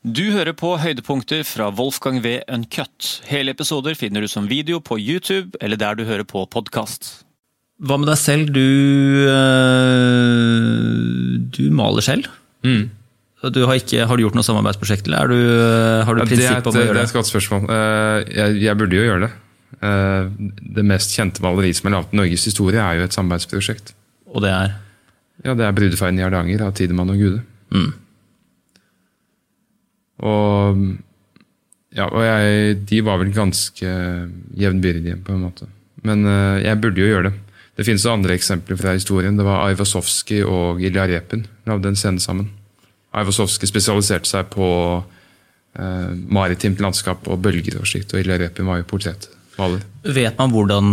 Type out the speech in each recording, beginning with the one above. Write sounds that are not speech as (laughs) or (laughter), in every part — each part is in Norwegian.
Du hører på høydepunkter fra Wolfgang V. Uncut. Hele episoder finner du som video på YouTube eller der du hører på podkast. Hva med deg selv? Du, øh, du maler selv. Du har, ikke, har du gjort noe samarbeidsprosjekt, eller er du, øh, har du prinsipp om å det Det er et godt spørsmål. Eh, Jeg, jeg burde jo gjøre det. Eh, Det mest kjente maleriet som er laget i Norges historie, er jo et samarbeidsprosjekt. Og det er Ja, Det er 'Brudefeiden i Hardanger' av Tidemann og Gude. mm. Og, ja, og jeg, de var vel ganske jevnbyrdige, på en måte. Men uh, jeg burde jo gjøre det. Det finnes andre eksempler fra historien. Det var Ivasovskij og Ilja Repin lagde en scene sammen. Ivasovskij spesialiserte seg på uh, maritimt landskap og bølger og slikt, og Ilja Repin var jo portrettmaler. Vet man hvordan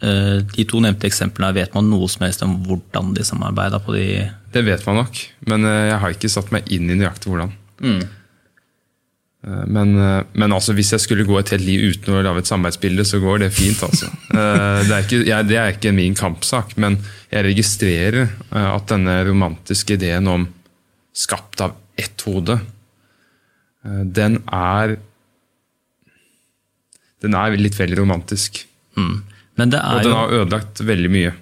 uh, de to nevnte eksemplene vet man noe som helst om hvordan de samarbeida på de Det vet man nok, men jeg har ikke satt meg inn i nøyaktig hvordan. Eh, Men, eh, men altså, hvis jeg skulle gå et helt liv uten å lage et samarbeidsbilde, så går det fint. altså. (laughs) Eh, Det er ikke, jeg, det er ikke min kampsak, men jeg registrerer eh, at denne romantiske ideen om skapt av ett hode, eh, den er Den er litt vel romantisk. mm. Men det Og er den har ødelagt veldig mye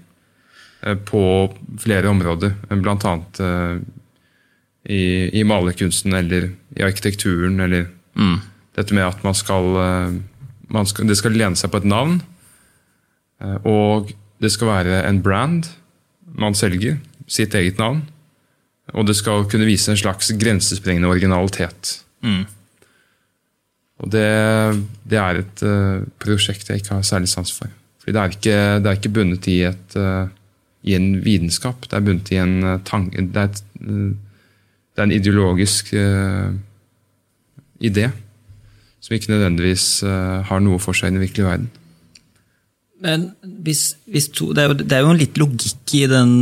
eh, på flere områder. Eh, i, i malerkunsten eller i arkitekturen. Eller mm. dette med at man skal, eh, man skal Det skal lene seg på et navn. eh, Og det skal være en brand man selger. Sitt eget navn. Og det skal kunne vise en slags grensesprengende originalitet. Mm. Og det, det er et eh, prosjekt jeg ikke har særlig sans for. Fordi det er ikke, det er ikke bundet i, et, i en vitenskap. Det er bundet i en tanke det, et, det er en ideologisk idé som ikke nødvendigvis eh, har noe for seg i den virkelige verden. Men hvis, hvis to, det, er jo, det er jo en litt logikk i den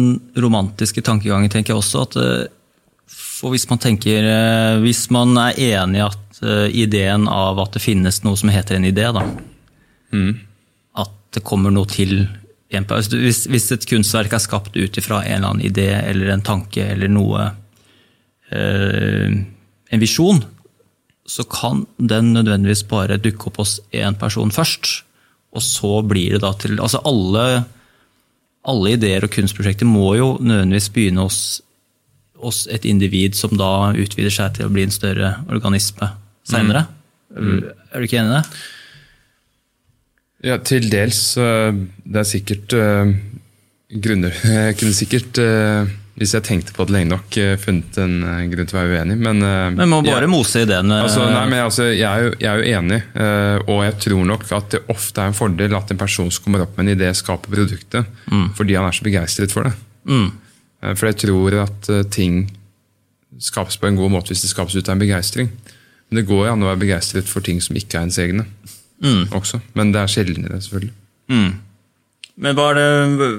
romantiske tankegangen, tenker jeg også. at eh, For hvis man tenker eh, Hvis man er enig i at ideen av at det finnes noe som heter en idé, da. At det kommer noe til hvis, hvis et kunstverk er skapt ut ifra en eller annen idé eller en tanke eller noe eh, En visjon, så kan den nødvendigvis bare dukke opp hos én person først. Og så blir det da til Altså alle, alle ideer og kunstprosjekter må jo nødvendigvis begynne hos, hos et individ som da utvider seg til å bli en større organisme seinere. Er du ikke enig i det? Ja, til dels. eh, Det er sikkert eh, grunner Jeg (laughs) kunne sikkert, eh, hvis jeg tenkte på det lenge nok, eh, funnet en eh, grunn til å være uenig, men eh, Men man må bare jeg- mose ideen. Altså, nei, men altså, jeg, er jo, jeg er jo enig, og jeg tror nok at det ofte er en fordel at en person som kommer opp med en idé, skaper produktet fordi han er så begeistret for det. Mm. For jeg tror at ting skapes på en god måte hvis det skapes ut av en begeistring. Men det går jo an å være begeistret for ting som ikke er ens egne også. Men det er sjeldnere, selvfølgelig. Mm. Men hva er det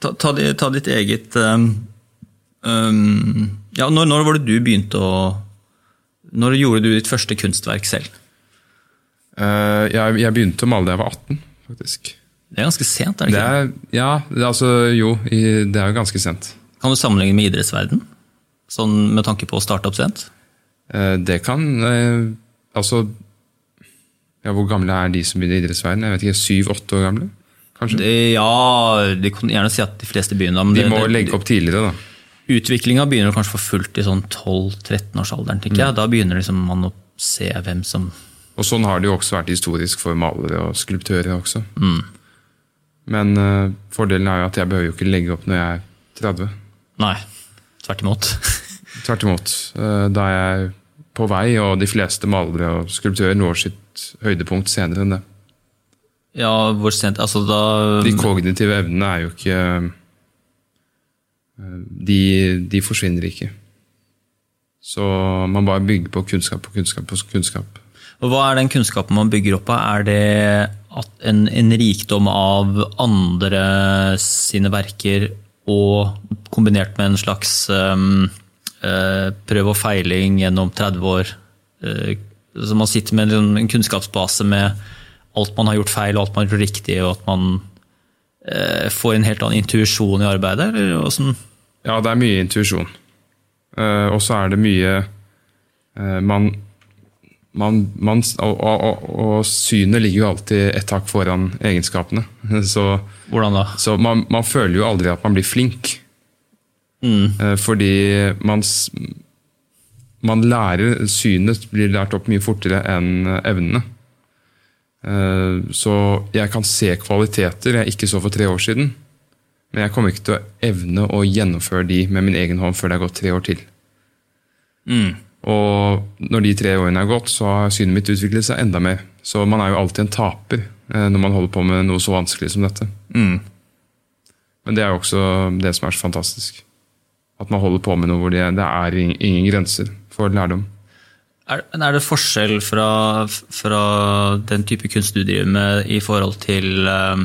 Ta, ta, ta ditt eget um, um, Ja, når, når var det du begynte å Når gjorde du ditt første kunstverk selv? Uh, Jeg, jeg begynte å male da jeg var 18, faktisk. Det er ganske sent, er det Det ikke? er, ja, det er altså, jo, det er jo ganske sent. Kan du sammenligne med idrettsverden? Sånn med tanke på å starte opp sent? Uh, Det kan uh, Altså ja, Hvor gamle er de som begynner i idrettsverden? Jeg vet ikke, Syv-åtte år gamle? Kanskje? Det, ja, de kan gjerne si at de fleste begynner men de det, må det, legge opp tidligere, da. Utviklinga begynner kanskje for fullt i sånn 12-13-årsalderen. tenker Mm. jeg. Da begynner liksom man å se hvem som Og sånn har det jo også vært historisk for malere og skulptører også. Mm. Men uh, fordelen er jo at jeg behøver jo ikke legge opp når jeg er 30. Nei, tvert imot. (laughs) Tvert imot. Uh, Da er jeg på vei, og de fleste malere og skulptører når sitt høydepunkt senere enn det. Ja, hvor sent Altså da De kognitive evnene er jo ikke de, de forsvinner ikke. Så man bare bygger på kunnskap og kunnskap og kunnskap. Og Hva er den kunnskapen man bygger opp av? Er det en, en rikdom av andre sine verker og kombinert med en slags um, uh, prøv og feiling gjennom 30 år? Uh, så man sitter med en, en kunnskapsbase med alt man har gjort feil og alt man har gjort riktig, og at man uh, får en helt annen intuisjon i arbeidet? Eller hvordan? Ja, det er mye intuisjon. Uh, og så er det mye uh, man, man, man og, og, og, synet ligger jo alltid et hakk foran egenskapene. (laughs) Så, Hvordan da? så man, man føler jo aldri at man blir flink. Eh, Fordi man, man lærer Synet blir lært opp mye fortere enn evnene. Så jeg kan se kvaliteter jeg ikke så for tre år siden. Men jeg kommer ikke til å evne å gjennomføre de med min egen hånd før det er gått tre år til. Og når de tre årene er gått, så har synet mitt utviklet seg enda mer. Så man er jo alltid en taper eh, når man holder på med noe så vanskelig som dette. Men det er jo også det som er så fantastisk. At man holder på med noe hvor det, det er ingen grenser for lærdom. Er, men er det forskjell fra, fra den type kunst du driver med i forhold til eh,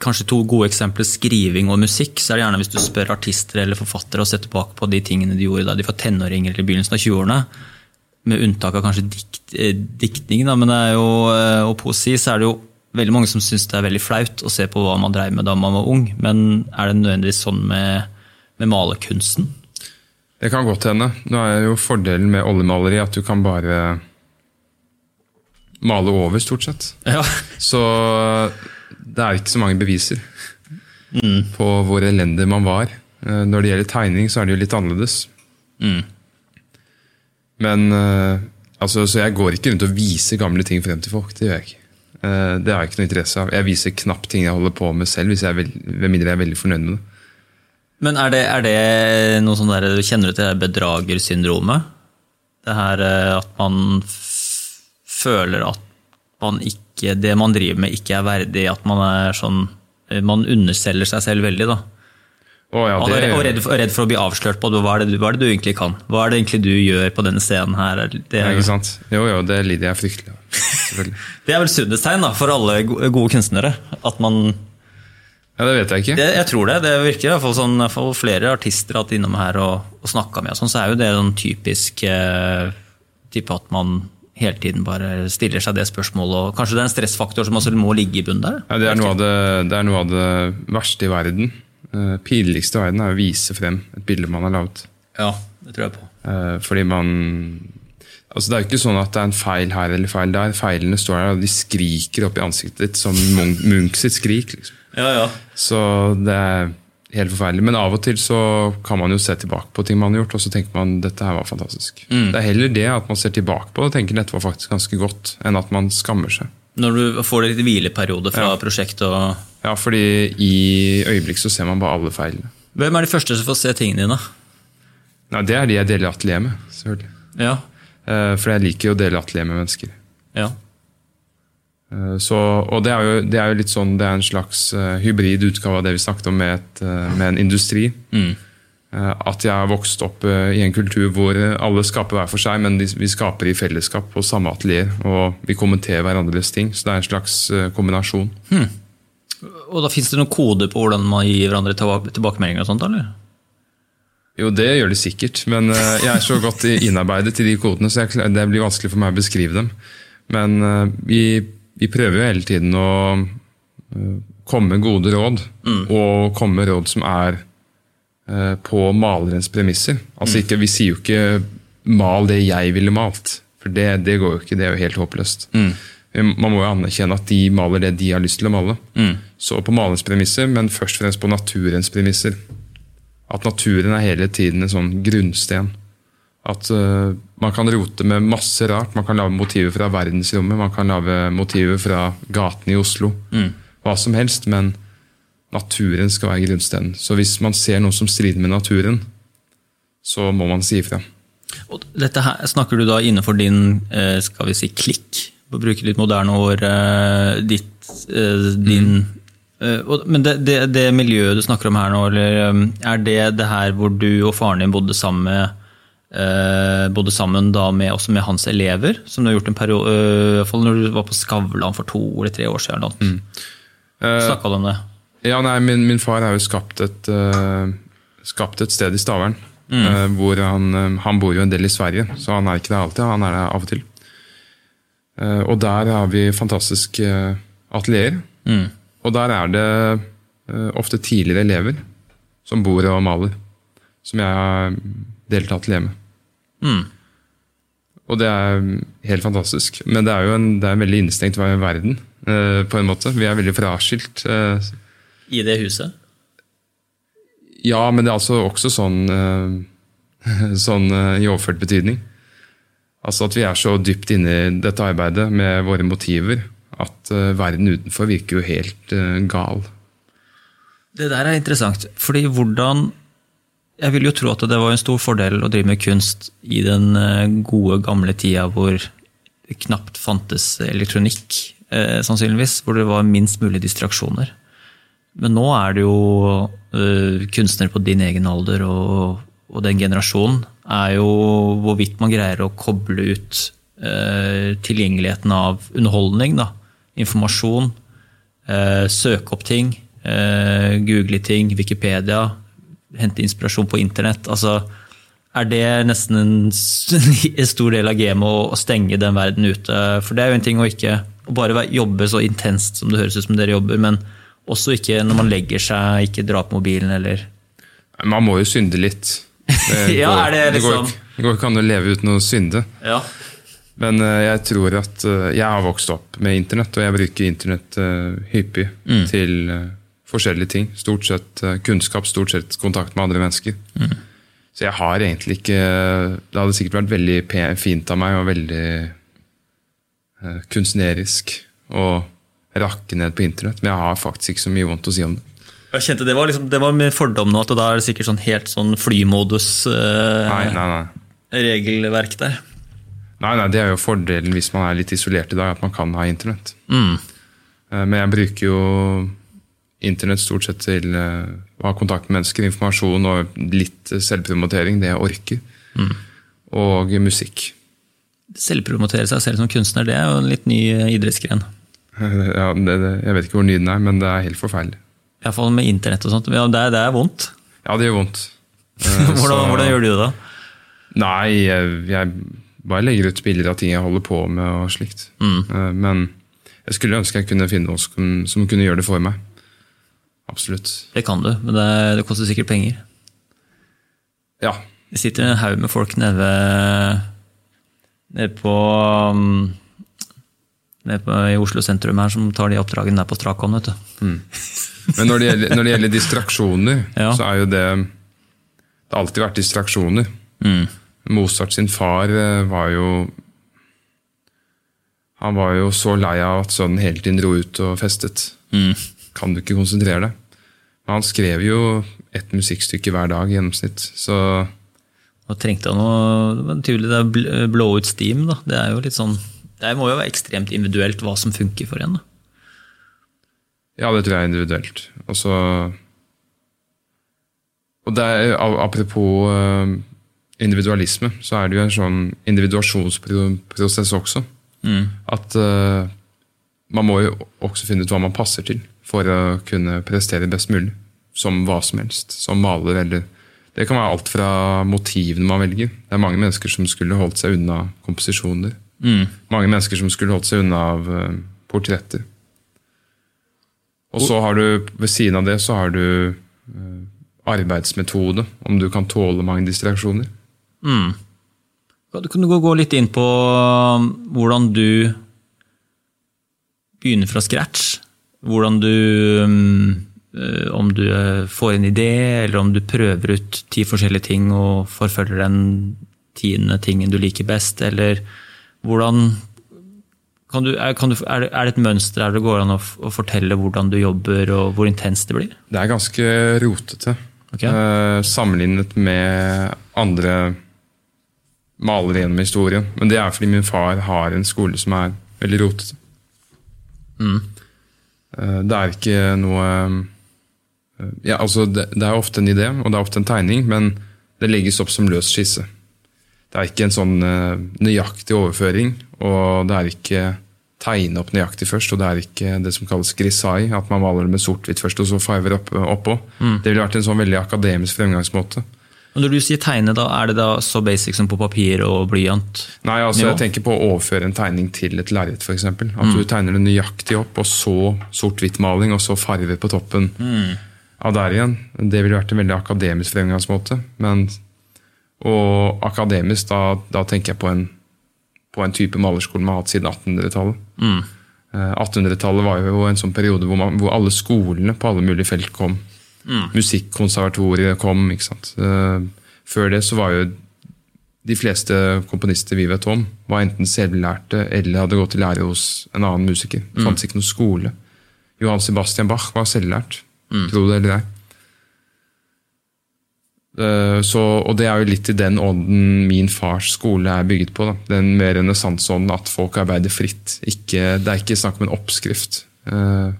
kanskje to gode eksempler, skriving og musikk? Så er det gjerne hvis du spør artister eller forfattere og ser tilbake på de tingene de gjorde da de var tenåringer eller i begynnelsen av 20-årene, med unntak av kanskje dikt, eh, diktning da, men det er jo, eh, og poesi, så er det jo veldig mange som syns det er veldig flaut å se på hva man dreiv med da man var ung. Men er det nødvendigvis sånn med, med malerkunsten? Det kan godt hende. Nå er jo fordelen med oljemaleri at du kan bare male over, stort sett. Ja. Så det er ikke så mange beviser på hvor elendig man var. Eh, Når det gjelder tegning, så er det jo litt annerledes. Men eh, altså, Så jeg går ikke rundt og viser gamle ting frem til folk. Det gjør jeg ikke. Eh, Det har jeg ikke noe interesse av. Jeg viser knapt ting jeg holder på med selv, hvis jeg er veld, med mindre jeg er veldig fornøyd med det. Men er det, er det noe sånn der, Kjenner du til det bedragersyndromet? Det her at man føler at man ikke, det man driver med, ikke er verdig. At man er sånn Man underselger seg selv veldig, da. Oh, ja, det, og redd for, redd for å bli avslørt på hva er, det du, hva er det du egentlig kan. Hva er det egentlig du gjør på denne scenen her? Det ja, er, ikke sant? Jo, jo, det lider jeg fryktelig av. (laughs) Det er vel sunnhetstegn for alle gode kunstnere. At man Ja, det vet jeg ikke. Det, jeg tror det. Det virker i hvert fall sånn, for flere artister har hatt innom her og, og snakka med, og sånn, så er jo det sånn typisk eh, type at man hele tiden bare stiller seg det spørsmålet. og Kanskje det er en stressfaktor som også må ligge i bunnen der? Ja, det, er noe av det, det er noe av det verste i verden. Uh, Pinligste i verden er å vise frem et bilde man har laget. Ja, det tror jeg på. Uh, fordi man Altså Det er jo ikke sånn at det er en feil her eller feil der. Feilene står der, og de skriker opp i ansiktet ditt som Munch sitt skrik. liksom. Ja, ja. Så det er helt forferdelig. Men av og til så kan man jo se tilbake på ting man har gjort, og så tenker man dette her var fantastisk. Det er heller det at man ser tilbake på det og tenker dette var faktisk ganske godt, enn at man skammer seg. Når du får litt hvileperiode fra Ja. prosjektet og Ja, fordi i øyeblikk så ser man bare alle feilene. Hvem er de første som får se tingene dine? Nei, Det er de jeg deler atelier med, selvfølgelig. Ja. Eh, For jeg liker jo å dele atelier med mennesker. ja. Eh, Så, og det er, jo, det er jo litt sånn, det er en slags eh, hybrid utgave av det vi snakket om med, et, eh, med en industri. Mm. At jeg har vokst opp i en kultur hvor alle skaper hver for seg, men vi skaper i fellesskap på samme atelier. Og vi kommenterer hverandres ting. Så det er en slags kombinasjon. kombinasjon. Og da Fins det noen koder på hvordan man gir hverandre tilbakemeldinger? og sånt, eller? Jo, det gjør det sikkert, men jeg er så godt innarbeidet i de kodene, så det blir vanskelig for meg å beskrive dem. Men vi, vi prøver jo hele tiden å eh, komme med gode råd, og komme med råd som er eh, på malerens premisser. Altså ikke, Vi sier jo ikke 'mal det jeg ville malt', for det, det går jo ikke. Det er jo helt håpløst. Man må jo anerkjenne at de maler det de har lyst til å male. Så på malerens premisser, men først og fremst på naturens premisser. At naturen er hele tiden en sånn grunnsten. At øh, man kan rote med masse rart. Man kan lage motiver fra verdensrommet, man kan lage motiver fra gatene i Oslo. Hva som helst, men naturen skal være grunnsteinen. Så hvis man ser noe som strider med naturen, så må man si ifra. Og dette her, Snakker du da innenfor din eh, skal vi si, klikk, for å bruke litt moderne ord, eh, ditt, eh, din mm. Men det, det, det miljøet du snakker om her nå, eller, er det det her hvor du og faren din bodde sammen med eh, bodde sammen da med, også med hans elever, som du har gjort en periode, eh, i hvert fall når du var på Skavlan for to eller tre år siden. Mm. Eh, Snakka du om det? Ja, nei, min, min far har jo skapt et, øh, skapt et sted i Stavern. øh, hvor han, øh, han bor jo en del i Sverige, så han er ikke der alltid. Han er der av og til. Uh, og der har vi fantastiske atelier. Mm. Og der er det uh, ofte tidligere elever som bor og maler. Som jeg har til hjemme. Mm. Og det er helt fantastisk. Men det er jo en, det er en veldig innestengt verden, eh, på en måte. Vi er veldig fraskilt. Eh, I det huset? Ja, men det er altså også sånn, eh, (laughs) sånn eh, i overført betydning. Altså at vi er så dypt inne i dette arbeidet med våre motiver at eh, verden utenfor virker jo helt eh, gal. Det der er interessant, fordi hvordan Jeg vil jo tro at det var en stor fordel å drive med kunst i den eh, gode, gamle tida hvor det knapt fantes elektronikk, eh, sannsynligvis. Hvor det var minst mulig distraksjoner. Men nå er det jo eh, kunstnere på din egen alder og, og den generasjonen er jo hvorvidt man greier å koble ut eh, tilgjengeligheten av underholdning, da. informasjon, eh, søke opp ting, eh, google ting, Wikipedia, hente inspirasjon på internett. altså er det nesten en (laughs) stor del av gamet å stenge den verden ute? For det er jo en ting å ikke å bare jobbe så intenst som det høres ut som dere jobber, men også ikke når man legger seg, ikke dra på mobilen eller Man må jo synde litt. (laughs) Det Ja, går- er det det går, liksom- ikke- det går ikke an å leve uten å synde. Ja. Men eh, jeg tror at eh, jeg har vokst opp med internett, og jeg bruker internett hyppig hyppig til eh, forskjellige ting. Stort sett eh, kunnskap, stort sett kontakt med andre mennesker. Så jeg har egentlig ikke Det hadde sikkert vært veldig fint av meg og veldig eh, kunstnerisk å rakke ned på internett, men jeg har faktisk ikke så mye vondt å si om det. Jeg kjente Det var liksom, det var med fordom nå, at da er det sikkert sånn helt sånn flymodus-regelverk nei, nei. der. Nei, nei, Det er jo fordelen hvis man er litt isolert i dag, at man kan ha internett. Mm. Eh, Men jeg bruker jo internett stort sett til eh, å ha kontakt med mennesker, informasjon og litt selvpromotering, det jeg orker. Og musikk. Selvpromotere seg selv som kunstner, det er jo en litt ny eh, idrettsgren. (laughs) Ja, det, det, jeg vet ikke hvor ny den er, men det er helt forferdelig. Iallfall med internett og sånt. Ja, det, det er vondt. Ja, det gjør vondt. (laughs) Eh, Hvordan, så- hvordan gjør du det da? Nei, jeg, jeg bare legger ut bilder av ting jeg holder på med og slikt. Mm. Men jeg skulle ønske jeg kunne finne noen som, som kunne gjøre det for meg. Absolutt. Det kan du, men det, det koster sikkert penger. Ja. Det sitter en haug med folk nede, på um, Nede på, i Oslo sentrum her som tar de oppdragene der på strak hånd. vet du. Men når det gjelder, når det gjelder distraksjoner, (laughs) Ja. så er jo det Det har alltid vært distraksjoner. Mozart sin far eh, var jo Han var jo så lei av at sønnen hele tiden dro ut og festet. Kan du ikke konsentrere deg? Men han skrev jo ett musikkstykke hver dag i gjennomsnitt. Så Og trengte han noe tydelig det er blå ut steam. da. Det er jo litt sånn, det må jo være ekstremt individuelt hva som funker for en. da. ja, det tror jeg er individuelt. Og så Og det er, apropos eh, individualisme, så er det jo en sånn individuasjonsprosess også. At uh, man må jo også finne ut hva man passer til for å kunne prestere best mulig. Som hva som helst. Som maler eller Det kan være alt fra motivene man velger. Det er mange mennesker som skulle holdt seg unna komposisjoner. Mange mennesker som skulle holdt seg unna av eh, portretter. Og så har du, ved siden av det, så har du eh, arbeidsmetode. Om du kan tåle mange distraksjoner. Mm. kan du gå- gå litt inn på um, hvordan du begynner fra scratch? Hvordan du um, eh, Om du eh, får en idé, eller om du prøver ut ti forskjellige ting og forfølger den tiende tingen du liker best, eller hvordan kan du, kan du, er, det, et mønster der det går an å, å fortelle hvordan du jobber, og hvor intenst det blir? Det er ganske rotete. Okay. Eh, sammenlignet med andre malere gjennom historien. Men det er fordi min far har en skole som er veldig rotete. Eh, det er ikke noe eh, ja, altså det, det er ofte en idé, og det er ofte en tegning, men det legges opp som løs skisse. Det er ikke en sånn eh, nøyaktig overføring, og det er ikke tegne opp nøyaktig først, og det er ikke det som kalles grisai, at man maler med sort-hvitt først, og så farger opp, oppå. Det ville vært en sånn veldig akademisk fremgangsmåte. Når du sier tegne, da, er det da så basic som på papir og blyant? Nei, altså Nivå? jeg tenker på å overføre en tegning til et lerret, f.eks. At du tegner det nøyaktig opp, og så sort-hvitt-maling, og så farge på toppen. Av der igjen. Det ville vært en veldig akademisk fremgangsmåte. Men, og akademisk, da, da tenker jeg på en på en type malerskole man har hatt siden 1800-tallet. 1800-tallet var jo en sånn periode hvor, man, hvor alle skolene på alle mulige felt kom. Musikkonservatoriet kom. ikke sant? Eh, Før det så var jo de fleste komponister vi vet om, var enten selvlærte eller hadde gått i lære hos en annen musiker. Det fantes ikke noen skole. Johan Sebastian Bach var selvlært, tro det eller ei. Eh, Så, og det er jo litt i den ånden min fars skole er bygget på. Da. Den mer renessanseånden at folk arbeider fritt. Ikke, det er ikke snakk om en oppskrift. Eh,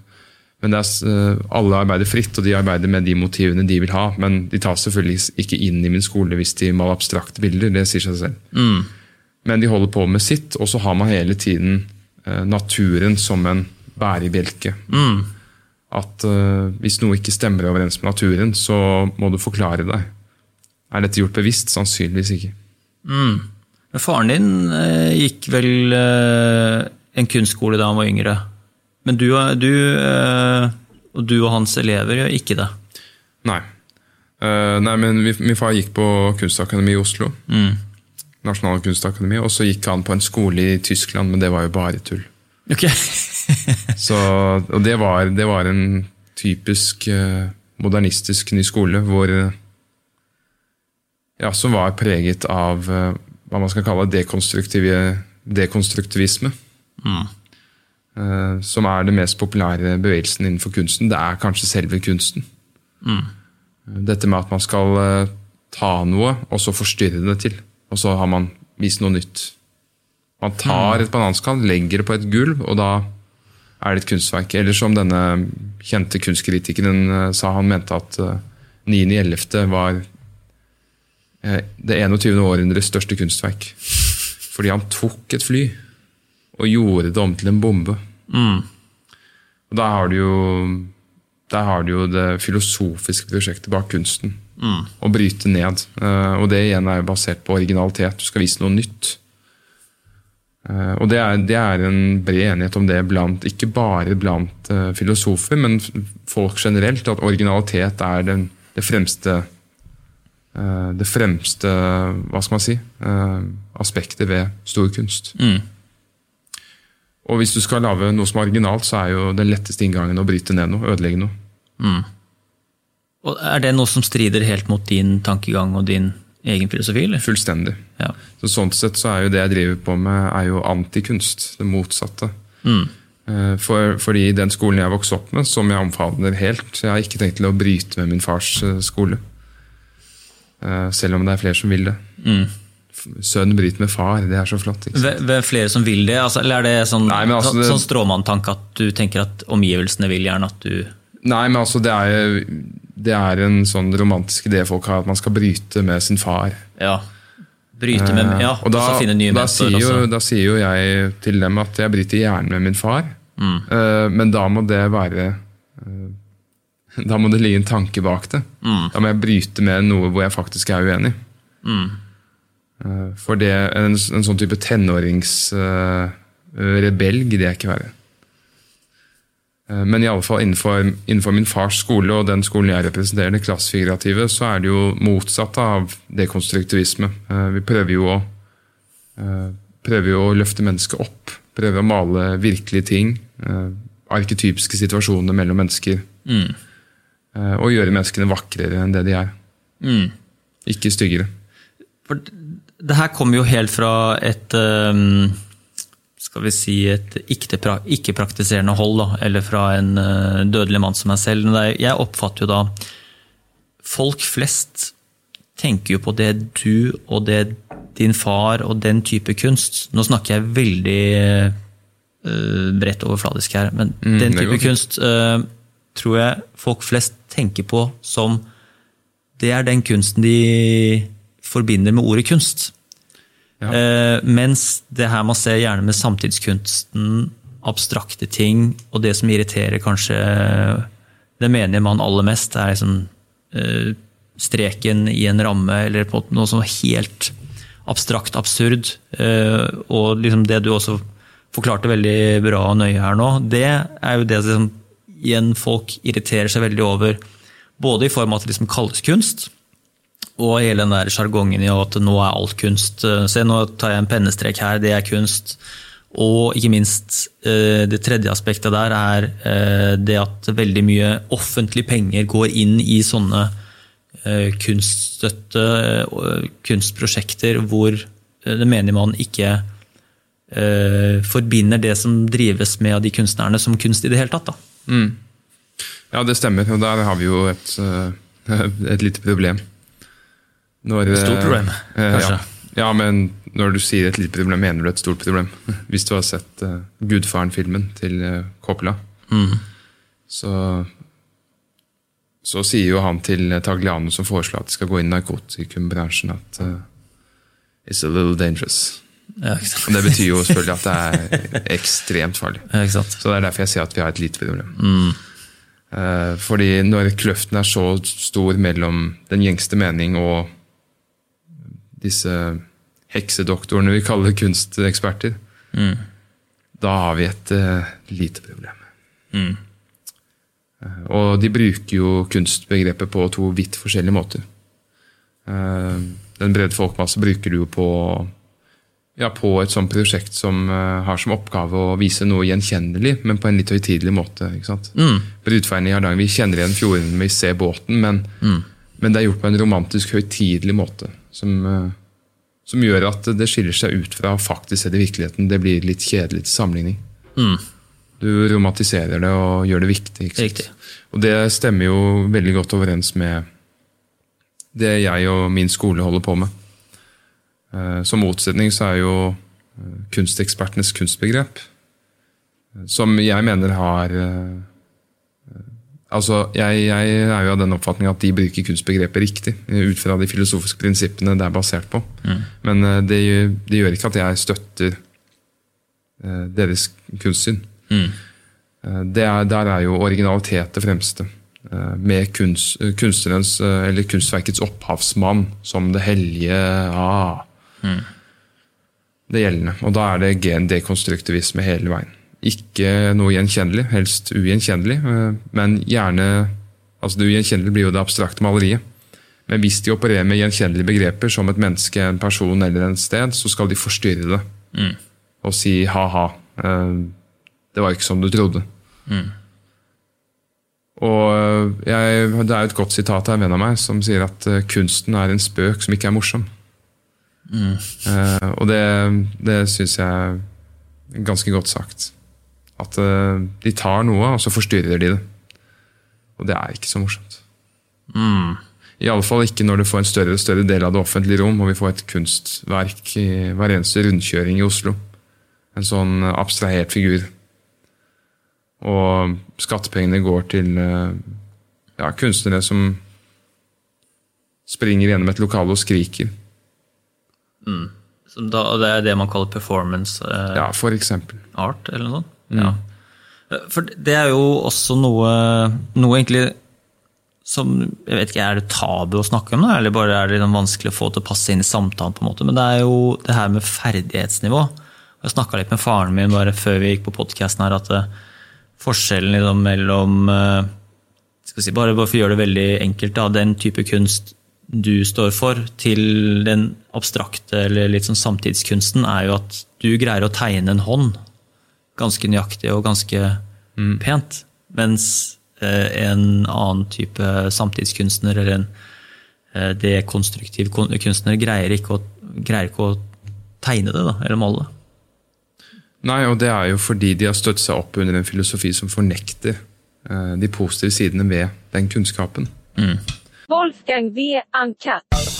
Men det er, eh, alle arbeider fritt, og de arbeider med de motivene de vil ha. Men de tas selvfølgelig ikke inn i min skole hvis de maler abstrakte bilder. Det sier seg selv. Men de holder på med sitt, og så har man hele tiden eh, naturen som en bærebjelke. At uh, hvis noe ikke stemmer overens med naturen, så må du forklare deg. Er dette gjort bevisst? Sannsynligvis ikke. Men faren din eh, gikk vel eh, en kunstskole da han var yngre. Men du, du, eh, du og hans elever gjør ikke det. Nei. Eh, nei, men min, far gikk på kunstakademi i Oslo. Nasjonale kunstakademi. Og så gikk han på en skole i Tyskland, men det var jo bare tull. Ok. (laughs) Så, og det var, det var en typisk eh, modernistisk ny skole hvor ja, Som var preget av hva man skal kalle dekonstruktivisme. Eh, som er den mest populære bevegelsen innenfor kunsten. Det er kanskje selve kunsten. Dette med at man skal eh, ta noe, og så forstyrre det til. Og så har man vist noe nytt. Man tar et bananskall, legger det på et gulv, og da er det et kunstverk. Eller som denne kjente kunstkritikeren eh, sa, han mente at eh, 9.11. var eh, det 21. århundres største kunstverk. Fordi han tok et fly og gjorde det om til en bombe. Og da har du jo der har du jo det filosofiske prosjektet bak kunsten. Å bryte ned. Eh, Og det igjen er jo basert på originalitet. Du skal vise noe nytt. Eh, Og det er, det er en bred enighet om det blant, ikke bare blant eh, filosofer, men folk generelt. At originalitet er den, det fremste det fremste hva skal man si, eh, aspektet ved stor kunst. Og hvis du skal lage noe som er originalt, så er jo den letteste inngangen å bryte ned noe, ødelegge noe. Og er det noe som strider helt mot din tankegang og din egen filosofi? eller? Fullstendig. Ja. Så sånn sett så er jo det jeg driver på med, er jo antikunst. Det motsatte. Mm. For, fordi den skolen jeg vokste opp med, som jeg omfavner helt Jeg har ikke tenkt til å bryte med min fars eh, skole. Eh, Selv om det er flere som vil det. F- Sønn bryter med far, det er så flott. Ved, flere som vil det? Altså, eller er det sånn, Nei, altså, sånn, sånn stråmanntanke at du tenker at omgivelsene vil gjerne at du Nei, men altså det er, det er en sånn romantisk idé folk har, at man skal bryte med sin far. ja, bryte med Ja, Eh, og da, finne nye da, sier jo, da sier jo jeg til dem at jeg bryter gjerne med min far, Mm. Eh, men da må det være eh, (laughs) Da må det ligge en tanke bak det. Mm. Da må jeg bryte med noe hvor jeg faktisk er uenig. Eh, For det, en, en sånn type tenåringsrebell gidder jeg ikke være. Eh, Men i alle fall innenfor, innenfor min fars skole og den skolen jeg representerer, det klassefigurative, så er det jo motsatt av dekonstruktivisme. Eh, Vi prøver jo å, eh, prøver jo å løfte mennesket opp. Prøver å male virkelige ting. eh, Arketypiske situasjoner mellom mennesker. Eh, Og gjøre menneskene vakrere enn det de er. Ikke styggere. For det her kommer jo helt fra et ehm, skal vi si et ikke- ikke-praktiserende hold, da, eller fra en eh, dødelig mann som meg selv. Jeg oppfatter jo da Folk flest tenker jo på det du og det din far og den type kunst Nå snakker jeg veldig uh, bredt overfladisk her, men Mm, den type kunst uh, tror jeg folk flest tenker på som det er den kunsten de forbinder med ordet kunst. Ja. Eh, mens det her man ser gjerne med samtidskunsten, abstrakte ting, og det som irriterer kanskje det menige mann aller mest, er liksom eh, streken i en ramme, eller på noe som er helt abstrakt absurd. Eh, og liksom det du også forklarte veldig bra og nøye her nå, det er jo det som igjen folk irriterer seg veldig over. Både i form av at det liksom kalles kunst, og hele den der sjargongen i at nå er alt kunst. Eh, se, nå tar jeg en pennestrek her, det er kunst. Og ikke minst, eh, det tredje aspektet der er eh, det at veldig mye offentlige penger går inn i sånne kunststøtte, kunstprosjekter, hvor det mener man ikke forbinder det som drives med av de kunstnerne, som kunst i det hele tatt. Mm. Ja, det stemmer. Og der har vi jo et, (laughs) et lite problem. Når, stort problem, kanskje? Ja. Ja, men når du sier et lite problem, mener du et stort problem. Hvis du har sett uh, Gudfaren-filmen til Coppola, mm. så, så sier jo han til Tagliano, som foreslår at de skal gå inn i narkotikumbransjen, at uh, it's a little dangerous. Ja, det betyr jo selvfølgelig at det er ekstremt farlig. Ja, så det er derfor jeg sier at vi har et lite problem. Mm. Uh, fordi når kløften er så stor mellom den gjengste mening og disse heksedoktorene vi kaller kunsteksperter, mm. da har vi et uh, lite problem. Mm. Uh, og de bruker jo kunstbegrepet på to vidt forskjellige måter. Uh, den brede folkemasse bruker du jo på, ja, på et sånt prosjekt som har som oppgave å vise noe gjenkjennelig, men på en litt høytidelig måte. ikke sant? Mm. Brudferden i Hardanger, Vi kjenner igjen fjorden, vi ser båten, men, mm. Men det er gjort på en romantisk, høytidelig måte. Som, som gjør at det skiller seg ut fra faktisk i virkeligheten. Det blir litt kjedelig til sammenligning. Mm. Du romantiserer det og gjør det viktig. Riktig. Og det stemmer jo veldig godt overens med det jeg og min skole holder på med. Eh, som motsetning så er jo eh, kunstekspertenes kunstbegrep, eh, som jeg mener har Altså, jeg, jeg, er jo av den oppfatning at de bruker kunstbegrepet riktig, ut fra de filosofiske prinsippene det er basert på. Mm. Men uh, det, det, gjør ikke at jeg støtter uh, deres kunstsyn. Mm. Uh, er, der er jo originalitet det fremste. med kunst, kunstnerens, eller kunstverkets opphavsmann som det hellige ah, mm. Det gjeldende. Og da er det gen dekonstruktivisme hele veien. Ikke noe gjenkjennelig, helst ugjenkjennelig, eh, men gjerne altså Det ugjenkjennelige blir jo det abstrakte maleriet. Men hvis de opererer med gjenkjennelige begreper som et menneske, en person eller en sted, så skal de forstyrre det. Mm. Og si ha-ha, eh, det var ikke som du trodde. Mm. Og eh, jeg, Det er et godt sitat av en venn av meg som sier at kunsten er en spøk som ikke er morsom. Mm. og det, det syns jeg er ganske godt sagt. At uh, de tar noe, og så forstyrrer de det. Og det er ikke så morsomt. Mm. Iallfall ikke når du får en større og større del av det offentlige rom, og vi får et kunstverk i hver eneste rundkjøring i Oslo. En sånn abstrahert figur. Og skattepengene går til uh, ja, kunstnere som springer gjennom et lokale og skriker. Mm. Da, det er det man kaller performance eh, ja, for eksempel. art? eller noe sånt? Ja. For det er jo også noe, noe egentlig som jeg vet ikke, Er det tabu å snakke om det, eller bare er det liksom vanskelig å få til å passe inn i samtalen? på en måte, Men det er jo det her med ferdighetsnivå. Jeg snakka litt med faren min bare før vi gikk på podkasten her, at eh, forskjellen liksom mellom eh, skal si, bare, bare for å gjøre det veldig enkelt, da, den type kunst du står for, til den abstrakte eller litt sånn samtidskunsten, er jo at du greier å tegne en hånd ganske nøyaktig og ganske mm. pent. Mens eh, en annen type samtidskunstner eller en eh, dekonstruktiv kunstner greier ikke, å, greier ikke å tegne det, da, eller male det. Nei, og det er jo fordi de har støtt seg opp under en filosofi som fornekter eh, de positive sidene ved den kunnskapen. Mm. Wolfgang V. Ankat.